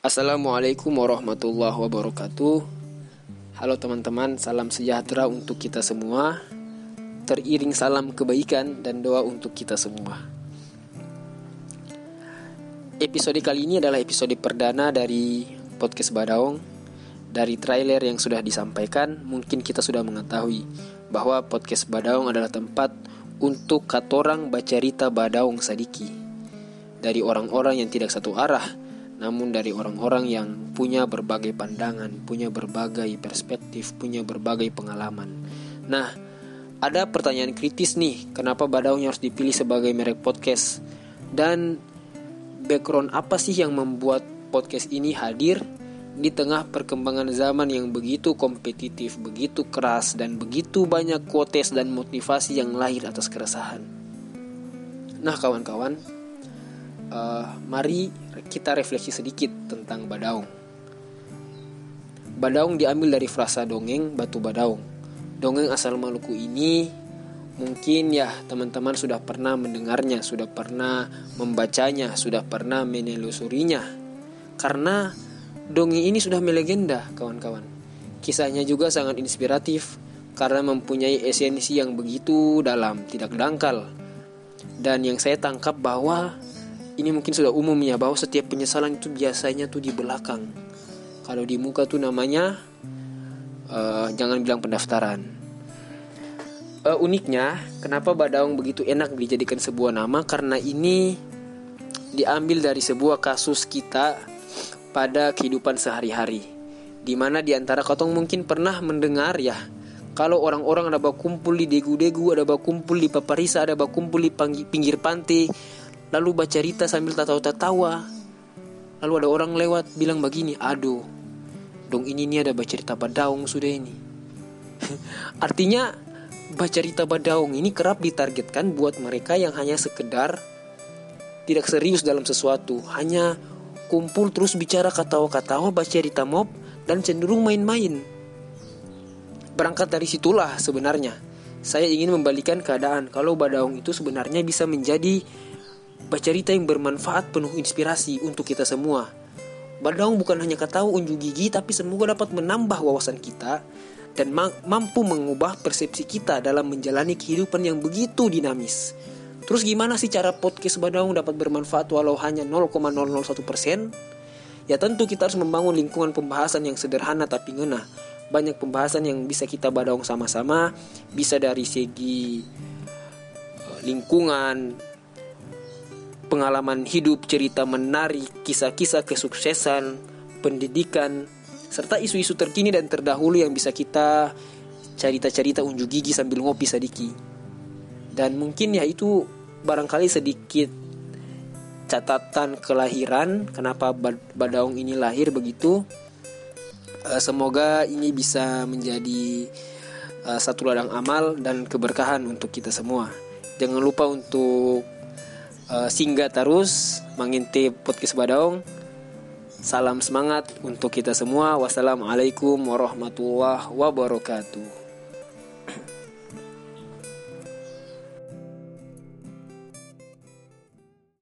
Assalamualaikum warahmatullahi wabarakatuh. Halo teman-teman, salam sejahtera untuk kita semua. Teriring salam kebaikan dan doa untuk kita semua. Episode kali ini adalah episode perdana dari podcast Badaong. Dari trailer yang sudah disampaikan, mungkin kita sudah mengetahui bahwa podcast Badaong adalah tempat untuk katorang baca rita Badaong Sadiki. Dari orang-orang yang tidak satu arah, namun dari orang-orang yang punya berbagai pandangan, punya berbagai perspektif, punya berbagai pengalaman. Nah, ada pertanyaan kritis nih, kenapa Badaung harus dipilih sebagai merek podcast? Dan background apa sih yang membuat podcast ini hadir di tengah perkembangan zaman yang begitu kompetitif, begitu keras, dan begitu banyak quotes dan motivasi yang lahir atas keresahan? Nah, kawan-kawan, uh, mari kita refleksi sedikit tentang Badaung. Badaung diambil dari frasa dongeng Batu Badaung. Dongeng asal Maluku ini mungkin ya teman-teman sudah pernah mendengarnya, sudah pernah membacanya, sudah pernah menelusurinya. Karena dongeng ini sudah melegenda, kawan-kawan. Kisahnya juga sangat inspiratif karena mempunyai esensi yang begitu dalam, tidak dangkal. Dan yang saya tangkap bahwa ini mungkin sudah umum ya bahwa setiap penyesalan itu biasanya tuh di belakang. Kalau di muka tuh namanya uh, jangan bilang pendaftaran. Uh, uniknya, kenapa Badaung begitu enak dijadikan sebuah nama? Karena ini diambil dari sebuah kasus kita pada kehidupan sehari-hari. Di mana di antara kotong mungkin pernah mendengar ya kalau orang-orang ada kumpul di degu-degu, ada kumpul di paparisa, ada kumpul di pinggir pantai, lalu baca cerita sambil tertawa-tertawa. Lalu ada orang lewat bilang begini, aduh, dong ini nih ada baca cerita badaung sudah ini. Artinya baca cerita badaung ini kerap ditargetkan buat mereka yang hanya sekedar tidak serius dalam sesuatu, hanya kumpul terus bicara katawa-katawa baca cerita mob dan cenderung main-main. Berangkat dari situlah sebenarnya saya ingin membalikan keadaan kalau badaung itu sebenarnya bisa menjadi Baca cerita yang bermanfaat penuh inspirasi untuk kita semua. Badaung bukan hanya kata unjuk gigi tapi semoga dapat menambah wawasan kita dan mampu mengubah persepsi kita dalam menjalani kehidupan yang begitu dinamis. Terus gimana sih cara podcast Badaung dapat bermanfaat walau hanya 0,001 persen? Ya tentu kita harus membangun lingkungan pembahasan yang sederhana tapi ngena. Banyak pembahasan yang bisa kita badaung sama-sama, bisa dari segi eh, lingkungan, pengalaman hidup, cerita menarik, kisah-kisah kesuksesan, pendidikan, serta isu-isu terkini dan terdahulu yang bisa kita cerita-cerita unjuk gigi sambil ngopi sedikit. Dan mungkin ya itu barangkali sedikit catatan kelahiran kenapa Badaung ini lahir begitu. Eh, semoga ini bisa menjadi eh, satu ladang amal dan keberkahan untuk kita semua. Jangan lupa untuk uh, singgah terus mengintip podcast Badaung. Salam semangat untuk kita semua. Wassalamualaikum warahmatullahi wabarakatuh.